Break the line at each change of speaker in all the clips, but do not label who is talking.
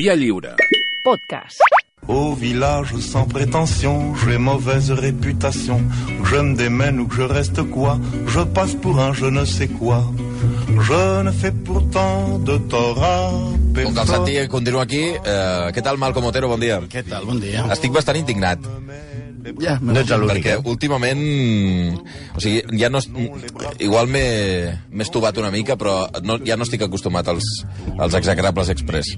Via lliure.
Podcast.
Au village sans prétention, j'ai mauvaise réputation. Je me démène ou que je reste quoi, je passe pour un je ne sais quoi. Je ne fais pourtant de tort à
Com que el. Santi continua aquí, eh, què tal, Malcom Otero? Bon dia.
Què tal? Bon dia.
Estic bastant indignat,
Ja,
No ets l'únic,
perquè
eh?
últimament... O sigui, ja no... Igual m'he estovat una mica, però no, ja no estic acostumat als, als execrables express.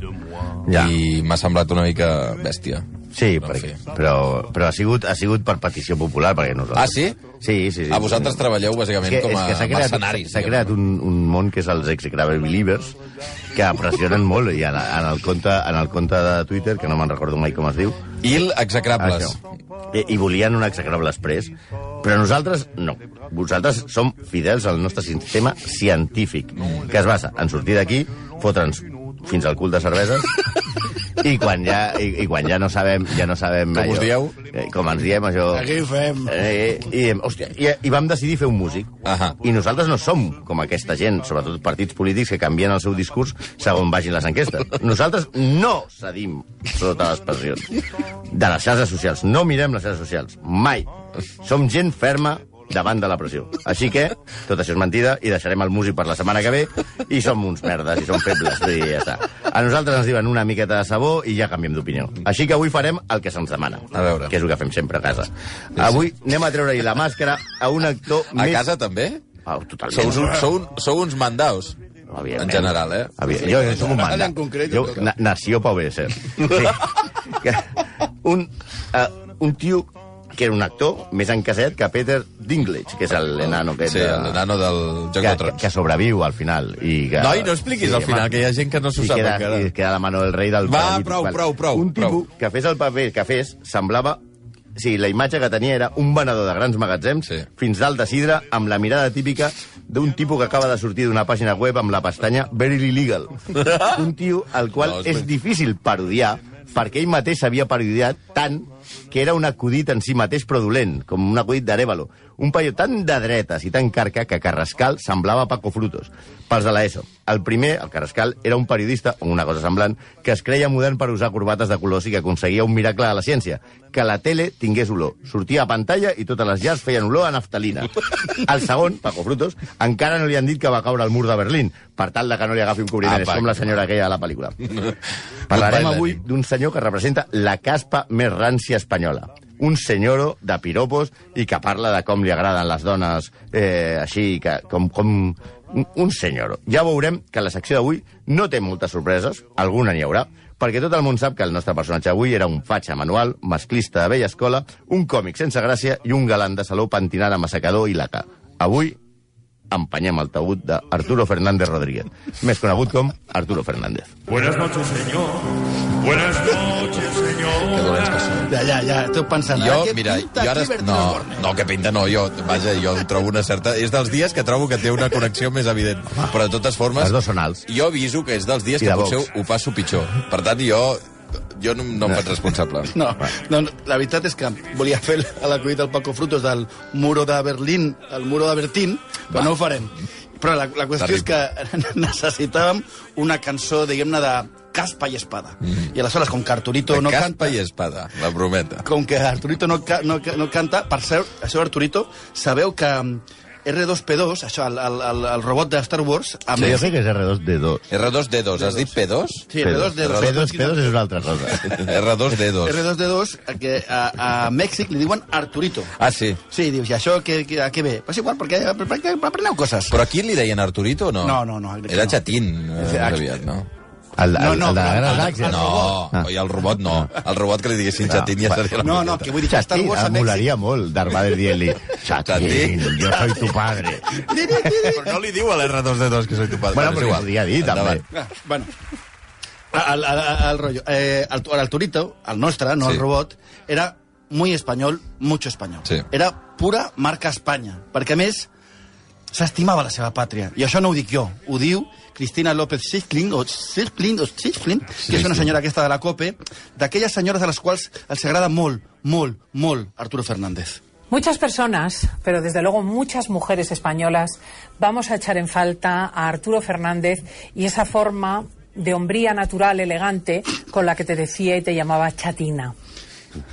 Ja.
I m'ha semblat una mica bèstia.
Sí,
Però, en
perquè, però, però ha, sigut, ha sigut per petició popular, perquè nosaltres...
Ah, sí?
Sí, sí. sí.
A vosaltres treballeu, bàsicament,
És que,
com
és
a
que s'ha creat,
mercenaris.
s'ha creat un, un món que és els execrable believers que pressionen molt i en, en, el compte, en el compte de Twitter, que no me'n recordo mai com es diu,
Il execrables.
Això. I, i volien un execrable express, però nosaltres no. Vosaltres som fidels al nostre sistema científic, que es basa en sortir d'aquí, fotre'ns fins al cul de cerveses, i quan ja, i, i quan ja no sabem, ja no sabem
Com us dieu?
Eh, com ens diem, això...
Aquí ho fem.
Eh, i, hòstia, i, I vam decidir fer un músic.
Ahà.
I nosaltres no som com aquesta gent, sobretot partits polítics, que canvien el seu discurs segons vagin les enquestes. Nosaltres no cedim sota les pressions de les xarxes socials. No mirem les xarxes socials. Mai. Som gent ferma davant de la pressió. Així que, tot això és mentida, i deixarem el músic per la setmana que ve, i som uns merdes, i som febles, i ja està. A nosaltres ens diuen una miqueta de sabó i ja canviem d'opinió. Així que avui farem el que se'ns demana.
A veure.
Que és el que fem sempre a casa. Avui anem a treure-hi la màscara a un actor
A
més...
casa, també?
Oh, totalment.
Sou, un, sou, un, sou uns mandaus. En general, eh?
Evident. Jo, jo soc un manda.
en concret,
jo, na, nació pa obedecer. Sí. Un, uh, un tio que era un actor més encaset que Peter Dinklage, que és l'enano aquest
Sí,
de-
l'enano del Joc
que,
de
que,
Trons.
que sobreviu al final. I que,
Noi, no expliquis al final, que hi ha gent que no s'ho sap
queda,
encara.
I queda la mano del rei del
Va,
paralític.
prou, prou, prou,
Un tipus
prou.
que fes el paper que fes semblava... Sí, la imatge que tenia era un venedor de grans magatzems
Sí.
fins dalt de sidra amb la mirada típica d'un tipus que acaba de sortir d'una pàgina web amb la pestanya Very Illegal. un tio al qual
No, és
és, difícil parodiar perquè ell mateix s'havia parodiat tant que era un acudit en si mateix però dolent, com un acudit d'Arevalo. Un paio tan de dretes i tan carca que Carrascal semblava Paco Frutos. Pels de l'ESO. El primer, el Carrascal, era un periodista, o una cosa semblant, que es creia modern per usar corbates de colors i que aconseguia un miracle de la ciència, que la tele tingués olor. Sortia a pantalla i totes les llars feien olor a naftalina. El segon, Paco Frutos, encara no li han dit que va caure al mur de Berlín, per tal de que no li agafi un cobriment.
Apa.
És com la senyora aquella de la pel·lícula. Parlarem avui d'un senyor que representa la caspa més rància espanyola. Un senyoro de piropos i que parla de com li agraden les dones eh, així, que, com, com un- senyoro. Ja veurem que la secció d'avui no té moltes sorpreses, alguna n'hi haurà, perquè tot el món sap que el nostre personatge avui era un fatxa manual, masclista de vella escola, un còmic sense gràcia i un galant de saló pentinant amb assecador i laca. Avui empenyem el taüt d'Arturo Fernández Rodríguez, més conegut com Arturo Fernández.
Buenas noches, señor. Buenas noches,
ja, ja, tu pensant...
Jo,
ara,
mira,
pinta
jo ara... No, no, que pinta no, jo, vaja, jo trobo una certa... És dels dies que trobo que té una connexió més evident. Però, de totes formes...
Els dos són alts.
Jo aviso que és dels dies
I
que potser ho passo pitjor. Per tant, jo, jo no, no em faig responsable.
No, no, no, la veritat és que volia fer l'acudit del Paco Frutos del muro de Berlín, el muro de Bertín, però
Va.
no ho farem. Però la, la qüestió és que necessitàvem una cançó, diguem-ne, de caspa i espada. Mm. I aleshores, com que Arturito
De
no
caspa
canta...
i espada, la prometa.
Com que Arturito no, ca, no, no canta, per cert, això Arturito, sabeu que R2P2, això, el, el, el, el robot de Star Wars, a
Sí, jo crec que és R2D2.
R2D2, has dit P2?
Sí, R2D2.
P2, P2 és una altra cosa.
R2D2.
R2D2, que a, a Mèxic li diuen Arturito.
Ah, sí.
Sí, dius, i això que, que, a què ve? Pues igual, perquè, perquè apreneu coses.
Però aquí li deien Arturito o no?
No, no, no, crec que
Era
no.
Chatín, eh, més aviat, no?
El, el,
No, no,
el de
el-
Galaxia.
el
No,
Ah.
i el robot no. El robot que li diguessin Chatín ja
va.
seria la
No, no, que vull dir que Star Wars a
em
Mèxic...
molaria molt, Darth Vader dient-li Chatín. yo soy tu padre.
Però no li diu a l'R2D2 que soy tu padre.
Bueno, però
igual.
podria dir, també.
Ah, bueno, el, el, el rollo. Eh, el, el Turito, el nostre, no
Sí.
el robot, era muy español, mucho español.
Sí.
Era pura marca Espanya, perquè a més s'estimava la seva pàtria. I això no ho dic jo, ho diu Cristina López Schifflin, o Schifflin, o Schifflin, que és una senyora aquesta de la COPE, d'aquelles senyores a les quals els agrada molt, molt, molt Arturo Fernández.
Muchas personas, pero desde luego muchas mujeres españolas, vamos a echar en falta a Arturo Fernández y esa forma de hombría natural elegante con la que te decía y te llamaba chatina.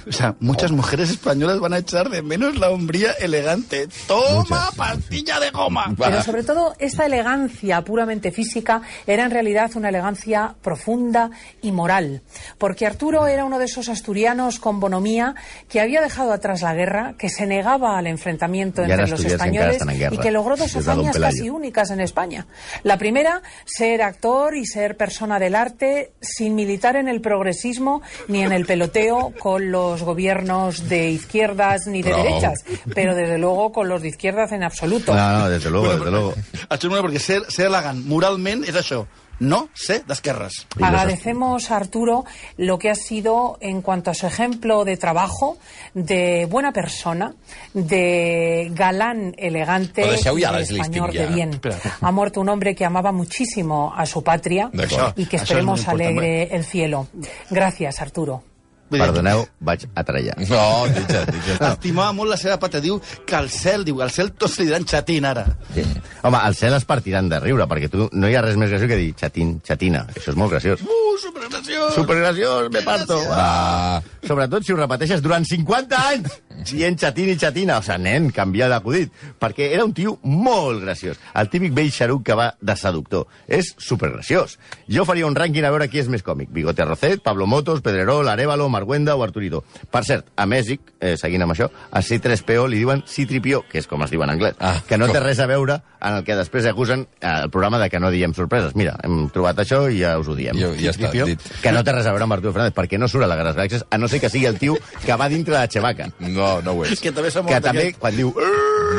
O sea, muchas mujeres españolas van a echar de menos la hombría elegante. ¡Toma, pastilla de goma!
Pero sobre todo, esta elegancia puramente física era en realidad una elegancia profunda y moral. Porque Arturo era uno de esos asturianos con bonomía que había dejado atrás la guerra, que se negaba al enfrentamiento entre los españoles
en
y que logró dos hazañas casi únicas en España. La primera, ser actor y ser persona del arte sin militar en el progresismo ni en el peloteo con los gobiernos de izquierdas ni de derechas, pero desde luego con los de izquierdas en absoluto.
No, no, desde luego, desde luego.
Això molt perquè ser, ser elegant moralment és això, no ser d'esquerres.
Agradecemos a Arturo lo que ha sido en cuanto a su ejemplo de trabajo, de buena persona, de galán elegante de español de bien. Ha muerto un hombre que amaba muchísimo a su patria y que esperemos alegre el cielo. Gracias, Arturo.
Perdoneu, vaig a trellar.
No, ditja, ditja.
Estimava molt la seva pàtria. Diu que al cel, diu, al cel tots li diran xatín ara.
Sí. Home, al cel es partiran de riure, perquè tu no hi ha res més graciós que dir xatín, xatina. Això és molt graciós.
Uh, supergraciós!
Supergraciós, me parto.
Va.
Sobretot si ho repeteixes durant 50 anys dient xatín i xatina. O sigui, nen, canvia d'acudit. Perquè era un tio molt graciós. El típic vell xaruc que va de seductor. És supergraciós. Jo faria un rànquing a veure qui és més còmic. Bigote Rocet, Pablo Motos, Pedrerol, Arevalo, Marguenda o Arturito. Per cert, a Mèxic, eh, seguint amb això, a C3PO li diuen C-3PO, que és com es diu en anglès,
Ah,
que no
com-
té res a veure en el que després acusen eh, el programa de que no diem sorpreses. Mira, hem trobat això i ja us ho diem.
Jo, ja està, dit.
Que no té res a veure amb Arturo Fernández, perquè no surt a la Guerra Galàxies, a no ser que sigui el tio que va dintre de Chewbacca.
No, no ho és.
Que també s'ha
Que
mort
també,
aquest.
quan diu...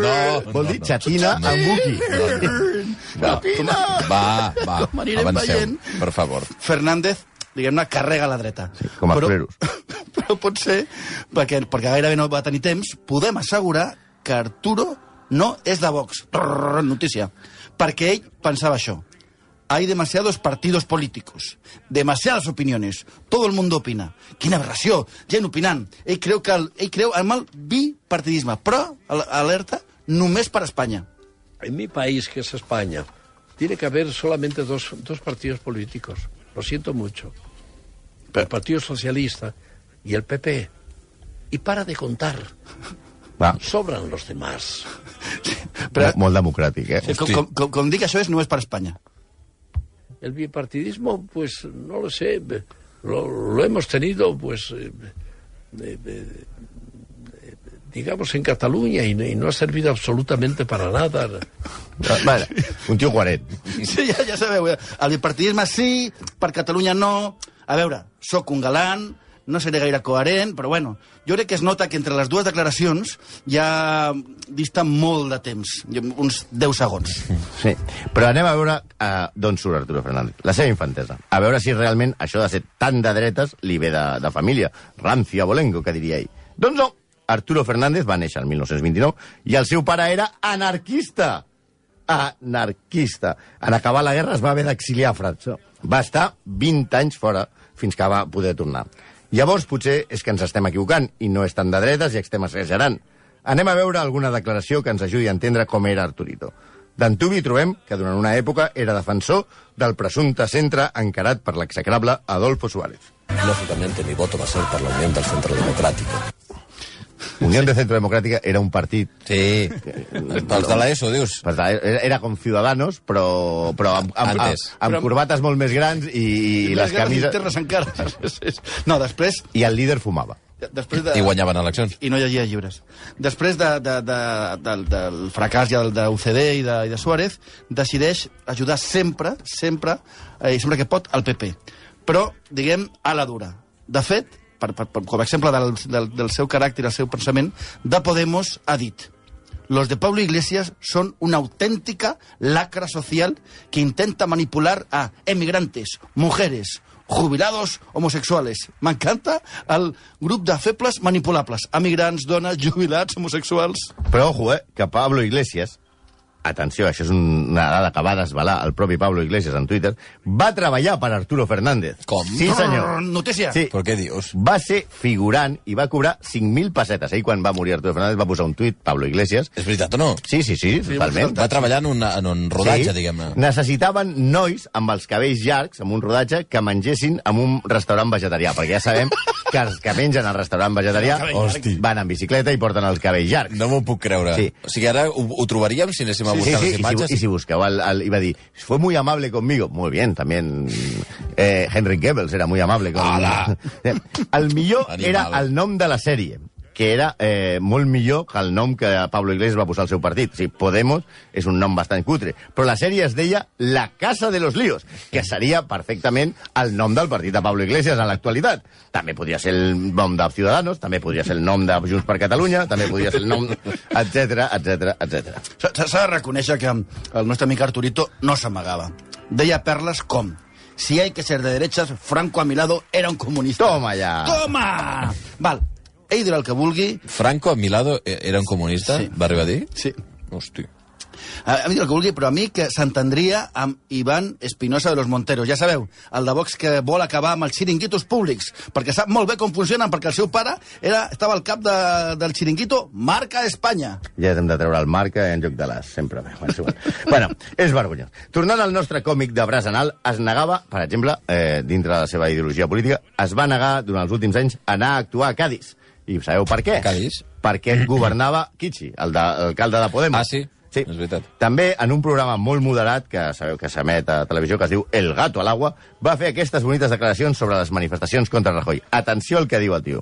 No,
Vol
no,
dir
no.
xatina
No.
en buqui.
Va, va, va,
Com anirem
avanceu,
veient?
per favor.
Fernández, diguem-ne, carrega a la dreta. Sí,
com toreros.
Però pot ser, perquè, perquè gairebé no va tenir temps, podem assegurar que Arturo no és de Vox. Notícia. Perquè ell pensava això. Hay demasiados partidos políticos, demasiadas opiniones, todo el mundo opina. Quina aberració, gent opinant. Ell creu, que el, ell creu en el bipartidisme, però, al- alerta, només per Espanya.
En mi país, que es España, tiene que haber solamente dos, dos partidos políticos. Lo siento mucho. El Partido Socialista y el PP. Y para de contar.
Va,
Sobran los demás.
Però,
molt democràtic, eh?
com, com, com, com dic, això és només per Espanya.
El bipartidismo, pues no lo sé, lo, lo hemos tenido, pues, eh, eh, digamos, en Cataluña y, no- y no ha servido absolutamente para nada.
Vale, un tio guaret.
Sí, ja, ja sabeu. El bipartidisme sí, per Catalunya no. A veure, sóc un galant, no seré gaire coherent, però bueno, jo crec que es nota que entre les dues declaracions ja dista molt de temps, uns 10 segons.
Sí, però anem a veure uh, d'on surt Arturo Fernández. La seva infantesa. A veure si realment això de ser tan de dretes li ve de, de família. Rancio abolengo, que diria ell. Doncs no. Arturo Fernández va néixer el 1929 i el seu pare era anarquista. Anarquista. En acabar la guerra es va haver d'exiliar a França. Va estar 20 anys fora fins que va poder tornar. Llavors, potser és que ens estem equivocant i no és tan de dretes i estem exagerant. Anem a veure alguna declaració que ens ajudi a entendre com era Arturito. D'Antubi trobem que durant una època era defensor del presumpte centre encarat per l'execrable Adolfo Suárez.
Lógicamente mi voto va ser por la del Centro Democrático.
Unión de Centro Democràtica era un partit
Sí, pels de l'ESO, dius.
era, era com Ciudadanos, però, però amb, amb, amb,
Antes.
amb corbates molt més grans i, i les camises...
Terres encara. No, després...
I el líder fumava.
després de...
I guanyaven eleccions.
i no llegia llibres. Després de, de, de, del, del fracàs ja del de UCD i de, i de Suárez, decideix ajudar sempre, sempre, eh, sempre que pot, al PP. Però, diguem, a la dura. De fet, per, per, per, com a exemple del, del, del seu caràcter, el seu pensament, de Podemos ha dit Los de Pablo Iglesias son una auténtica lacra social que intenta manipular a emigrantes, mujeres, jubilados homosexuales. M'encanta el grup de febles manipulables. Emigrants, dones, jubilats, homosexuals...
Però, ojo, eh, que Pablo Iglesias atenció, això és un- una dada que va desvelar el propi Pablo Iglesias en Twitter, va treballar per Arturo Fernández.
Com?
Sí, senyor.
Notícia.
Sí.
Però què dius?
Va ser figurant i va cobrar 5.000 pessetes. Ell, quan va morir Arturo Fernández, va posar un tuit, Pablo Iglesias.
És veritat o no?
Sí, sí, sí, totalment.
Va treballar en un, en un rodatge, diguem-ne.
Necessitaven nois amb els cabells llargs, amb un rodatge, que mengessin en un restaurant vegetarià, perquè ja sabem que els que mengen al restaurant vegetarià
Hosti.
van en bicicleta i porten els cabells llargs.
No m'ho puc creure.
Sí.
O sigui, ara ho, ho trobaríem si anéssim a
Sí,
buscar
sí,
les
y si,
imatges?
y si buscaba, al, al- iba a decir, fue muy amable conmigo. Muy bien, también eh, Henry Goebbels era muy amable con...
Ala!
Eh, El millor
Animal.
era el nom de la sèrie que era eh, molt millor que el nom que Pablo Iglesias va posar al seu partit. O sigui, Podemos és un nom bastant cutre. Però la sèrie es deia La Casa de los Líos, que seria perfectament el nom del partit de Pablo Iglesias en l'actualitat. També podria ser el nom de Ciudadanos, també podria ser el nom de Junts per Catalunya, també podria ser el nom... etc etc etc.
S'ha de reconèixer que el nostre amic Arturito no s'amagava. Deia perles com si hay que ser de derechas, Franco a mi lado era un comunista.
Toma ja.
Toma! Val, ell dirà el que vulgui.
Franco a mi lado eh, era un comunista?
Sí.
Va arribar a dir?
Sí.
Hosti.
A, a mi dirà el que vulgui, però a mi que s'entendria amb Ivan Espinosa de los Monteros. Ja sabeu, el de Vox que vol acabar amb els xiringuitos públics, perquè sap molt bé com funcionen, perquè el seu pare era, estava al cap de, del xiringuito Marca Espanya.
Ja hem de treure el marca en lloc de l'as, sempre bé. Bueno, és igual. bueno, és vergonyós. Tornant al nostre còmic de braç anal, es negava, per exemple, eh, dintre de la seva ideologia política, es va negar durant els últims anys a anar a actuar a Cádiz. I sabeu per què?
Cádiz?
Perquè governava Kichi, el de- l'alcalde de Podemos.
Ah, sí?
Sí.
És veritat.
També en un programa molt moderat, que sabeu que s'emet a televisió, que es diu El gato al agua, va fer aquestes bonites declaracions sobre les manifestacions contra Rajoy. Atenció al que diu el tio.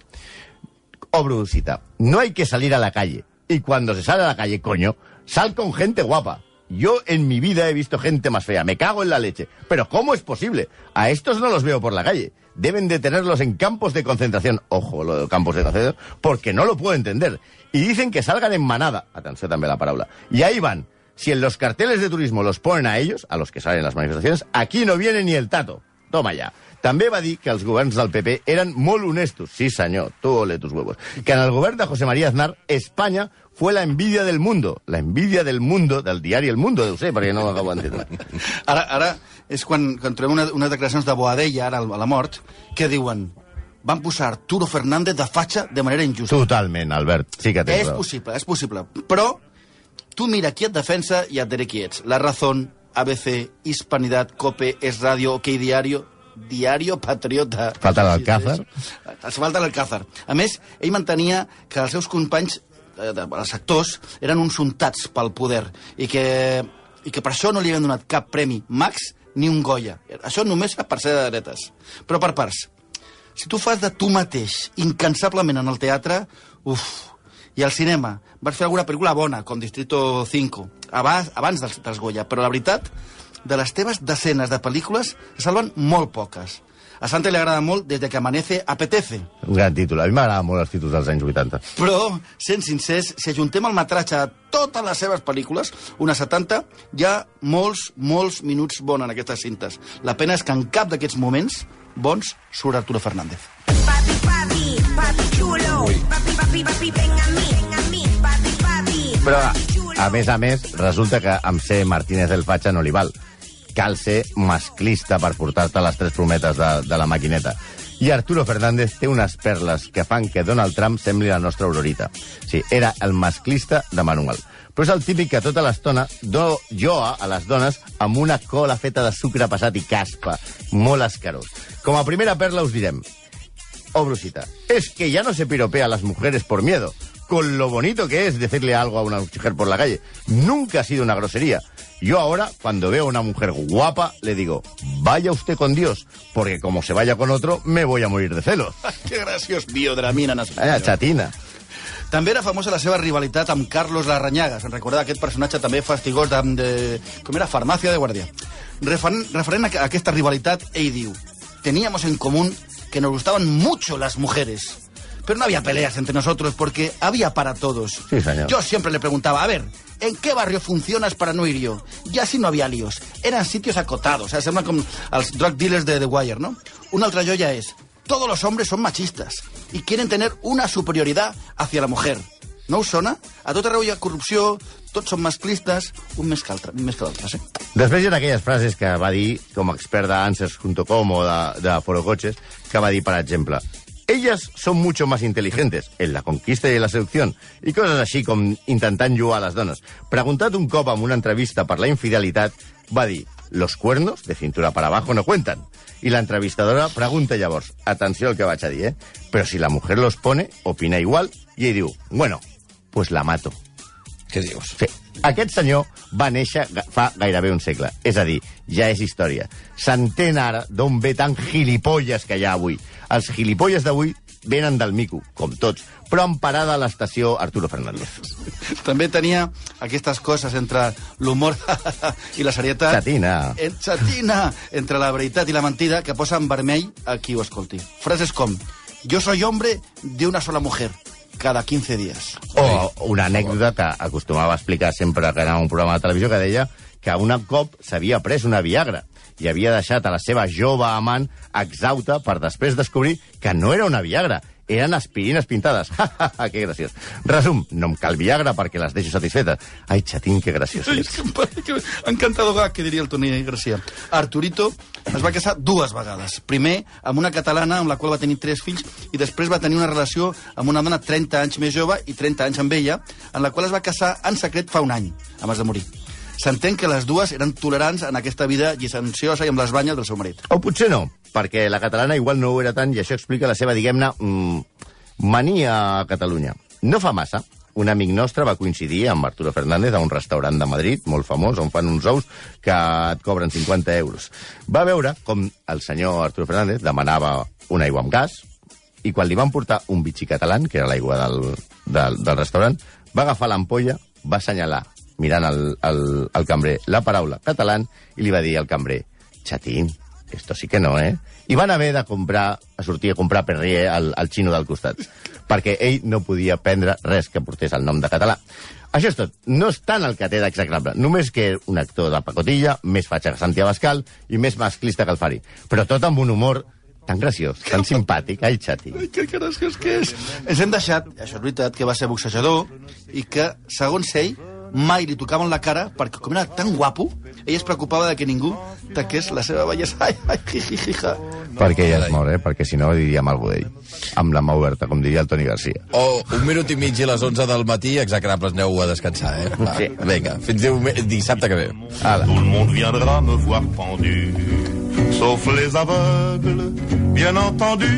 Obro cita. No hay que salir a la calle. Y cuando se sale a la calle, coño, sal con gente guapa. Yo en mi vida he visto gente más fea. Me cago en la leche. Pero ¿cómo es posible? A estos no los veo por la calle. Deben de tenerlos en campos de concentración. Ojo, lo de campos de concentración. Porque no lo puedo entender. Y dicen que salgan en manada. Atención también la palabra. Y ahí van. Si en los carteles de turismo los ponen a ellos, a los que salen en las manifestaciones, aquí no viene ni el tato. Toma ya. També va dir que els governs del PP eren molt honestos. Sí, senyor, tú ole tus huevos. Que en el govern de José María Aznar, España fue la envidia del mundo. La envidia del mundo, del diari El Mundo, deu ser, perquè no ho acabo d'entendre.
Ara, ara és quan, quan trobem una, unes declaracions de Boadella, ara a la mort, que diuen van posar Arturo Fernández de fatxa de manera injusta.
Totalment, Albert, sí que tens
És
raó.
possible, és possible. Però tu mira qui et defensa i et diré qui ets. La Razón, ABC, Hispanidad, COPE, Es Radio, OK Diario, Diario Patriota.
Falta l'Alcázar.
Es falta l'Alcázar. A més, ell mantenia que els seus companys, eh, els actors, eren uns untats pel poder i que, i que per això no li havien donat cap premi Max ni un Goya. Això només per ser de dretes. Però per parts. Si tu fas de tu mateix incansablement en el teatre, uf, i al cinema vas fer alguna pel·lícula bona, com Distrito 5, abans, abans dels, dels Goya, però la veritat, de les teves desenes de pel·lícules, se salven molt poques. A Santa li agrada molt Des de que amanece apetece.
Un gran títol. A mi m'agraden molt els títols dels anys 80.
Però, sent sincers, si ajuntem el metratge a totes les seves pel·lícules, unes 70, hi ha molts, molts minuts bons en aquestes cintes. La pena és que en cap d'aquests moments bons surt Arturo Fernández.
Papi, papi, papi chulo. Papi, papi, papi, ven a mí, ven a mí. Papi, papi,
Però,
papi chulo.
a més a més, resulta que amb ser Martínez del Fatxa no li val. Cal ser masclista per portar-te les tres prometes de, de la maquineta. I Arturo Fernández té unes perles que fan que Donald Trump sembli la nostra aurorita. Sí, era el masclista de manual. Però és el típic que tota l'estona do, joa a les dones amb una cola feta de sucre passat i caspa. Molt escarós. Com a primera perla us direm, Obro cita. Es que ya no se piropea a las mujeres por miedo. Con lo bonito que es decirle algo a una mujer por la calle. Nunca ha sido una grosería. Yo ahora, cuando veo a una mujer guapa, le digo, vaya usted con Dios, porque como se vaya con otro, me voy a morir de celos.
Que graciós, biodramina en
Eh, chatina.
També era famosa la seva rivalitat amb Carlos Larrañaga. Se'n recorda aquest personatge també fastigós de, de... Com era? Farmàcia de guàrdia. Referent, referent a, a aquesta rivalitat, ell diu Teníamos en común que nos gustaban mucho las mujeres. Pero no había peleas entre nosotros porque había para todos.
Sí, señor.
Yo siempre le preguntaba, a ver, ¿en qué barrio funcionas para no ir yo? Y así no había líos. Eran sitios acotados. O sea, sembla com els drug dealers de The Wire, ¿no? Una altra joya es, todos los hombres son machistas y quieren tener una superioridad hacia la mujer. No us sona? A tot arreu hi ha corrupció, tots són masclistes, un més que altre, més que d'altres, eh?
Després hi ha aquelles frases que va dir, com a expert d'Answers.com o de, de Forocoches, que va dir, per exemple, Ellas son mucho más inteligentes en la conquista y en la seducción, i coses així com intentant jugar a les dones. Preguntat un cop en una entrevista per la infidelitat, va dir, los cuernos de cintura para abajo no cuentan. I la entrevistadora pregunta llavors, atenció al que vaig a dir, eh? Però si la mujer los pone, opina igual, i ell diu, bueno, pues la mato.
Què dius?
Sí. Aquest senyor va néixer fa gairebé un segle. És a dir, ja és història. S'entén ara d'on ve tan gilipolles que hi ha avui. Els gilipolles d'avui venen del mico, com tots, però en parada a l'estació Arturo Fernández.
També tenia aquestes coses entre l'humor i la serietat.
Xatina.
En, xatina! Entre la veritat i la mentida que posa en vermell a qui ho escolti. Frases com, yo soy hombre de una sola mujer, cada 15 días.
O una anècdota que acostumava a explicar sempre que anava a un programa de televisió que deia que un cop s'havia pres una Viagra i havia deixat a la seva jove amant exauta per després descobrir que no era una Viagra, eren aspirines pintades. que graciós. Resum, no em cal Viagra perquè les deixo satisfetes. Ai, xatín, que graciós
que Encantador que diria el Toni Garcia. Arturito es va casar dues vegades. Primer amb una catalana amb la qual va tenir tres fills i després va tenir una relació amb una dona 30 anys més jove i 30 anys amb ella, en la qual es va casar en secret fa un any, abans de morir. S'entén que les dues eren tolerants en aquesta vida llicenciosa i amb les banyes del seu marit.
O potser no, perquè la catalana igual no ho era tant i això explica la seva, diguem-ne, mm, mania a Catalunya. No fa massa, un amic nostre va coincidir amb Arturo Fernández a un restaurant de Madrid, molt famós, on fan uns ous que et cobren 50 euros. Va veure com el senyor Arturo Fernández demanava una aigua amb gas i quan li van portar un bitxí català, que era l'aigua del, del, del restaurant, va agafar l'ampolla, va assenyalar, mirant el, el, el cambrer, la paraula català i li va dir al cambrer, xatín, esto sí que no, eh? I van haver de comprar, a sortir a comprar Perrier al, al xino del costat, perquè ell no podia prendre res que portés el nom de català. Això és tot. No és tant el que té d'execrable. Només que un actor de pacotilla, més fatxa que Santi Abascal i més masclista que el Fari. Però tot amb un humor tan graciós, tan simpàtic. Ai, xati.
Ai, que graciós que és. Ens hem deixat, això és veritat, que va ser boxejador i que, segons ell, mai li tocaven la cara perquè com era tan guapo, ell es preocupava de que ningú taqués la seva bellesa. Ai, ai, jijijija.
Perquè ja es mor, eh? Perquè si no diríem algú d'ell. Amb la mà oberta, com diria el Toni Garcia.
O un minut i mig i les 11 del matí, execrables, aneu a descansar, eh? Va,
Sí.
Vinga, fins dissabte que ve.
Ala.
Tout le monde viendra me voir pendu, sauf les aveugles, bien entendu.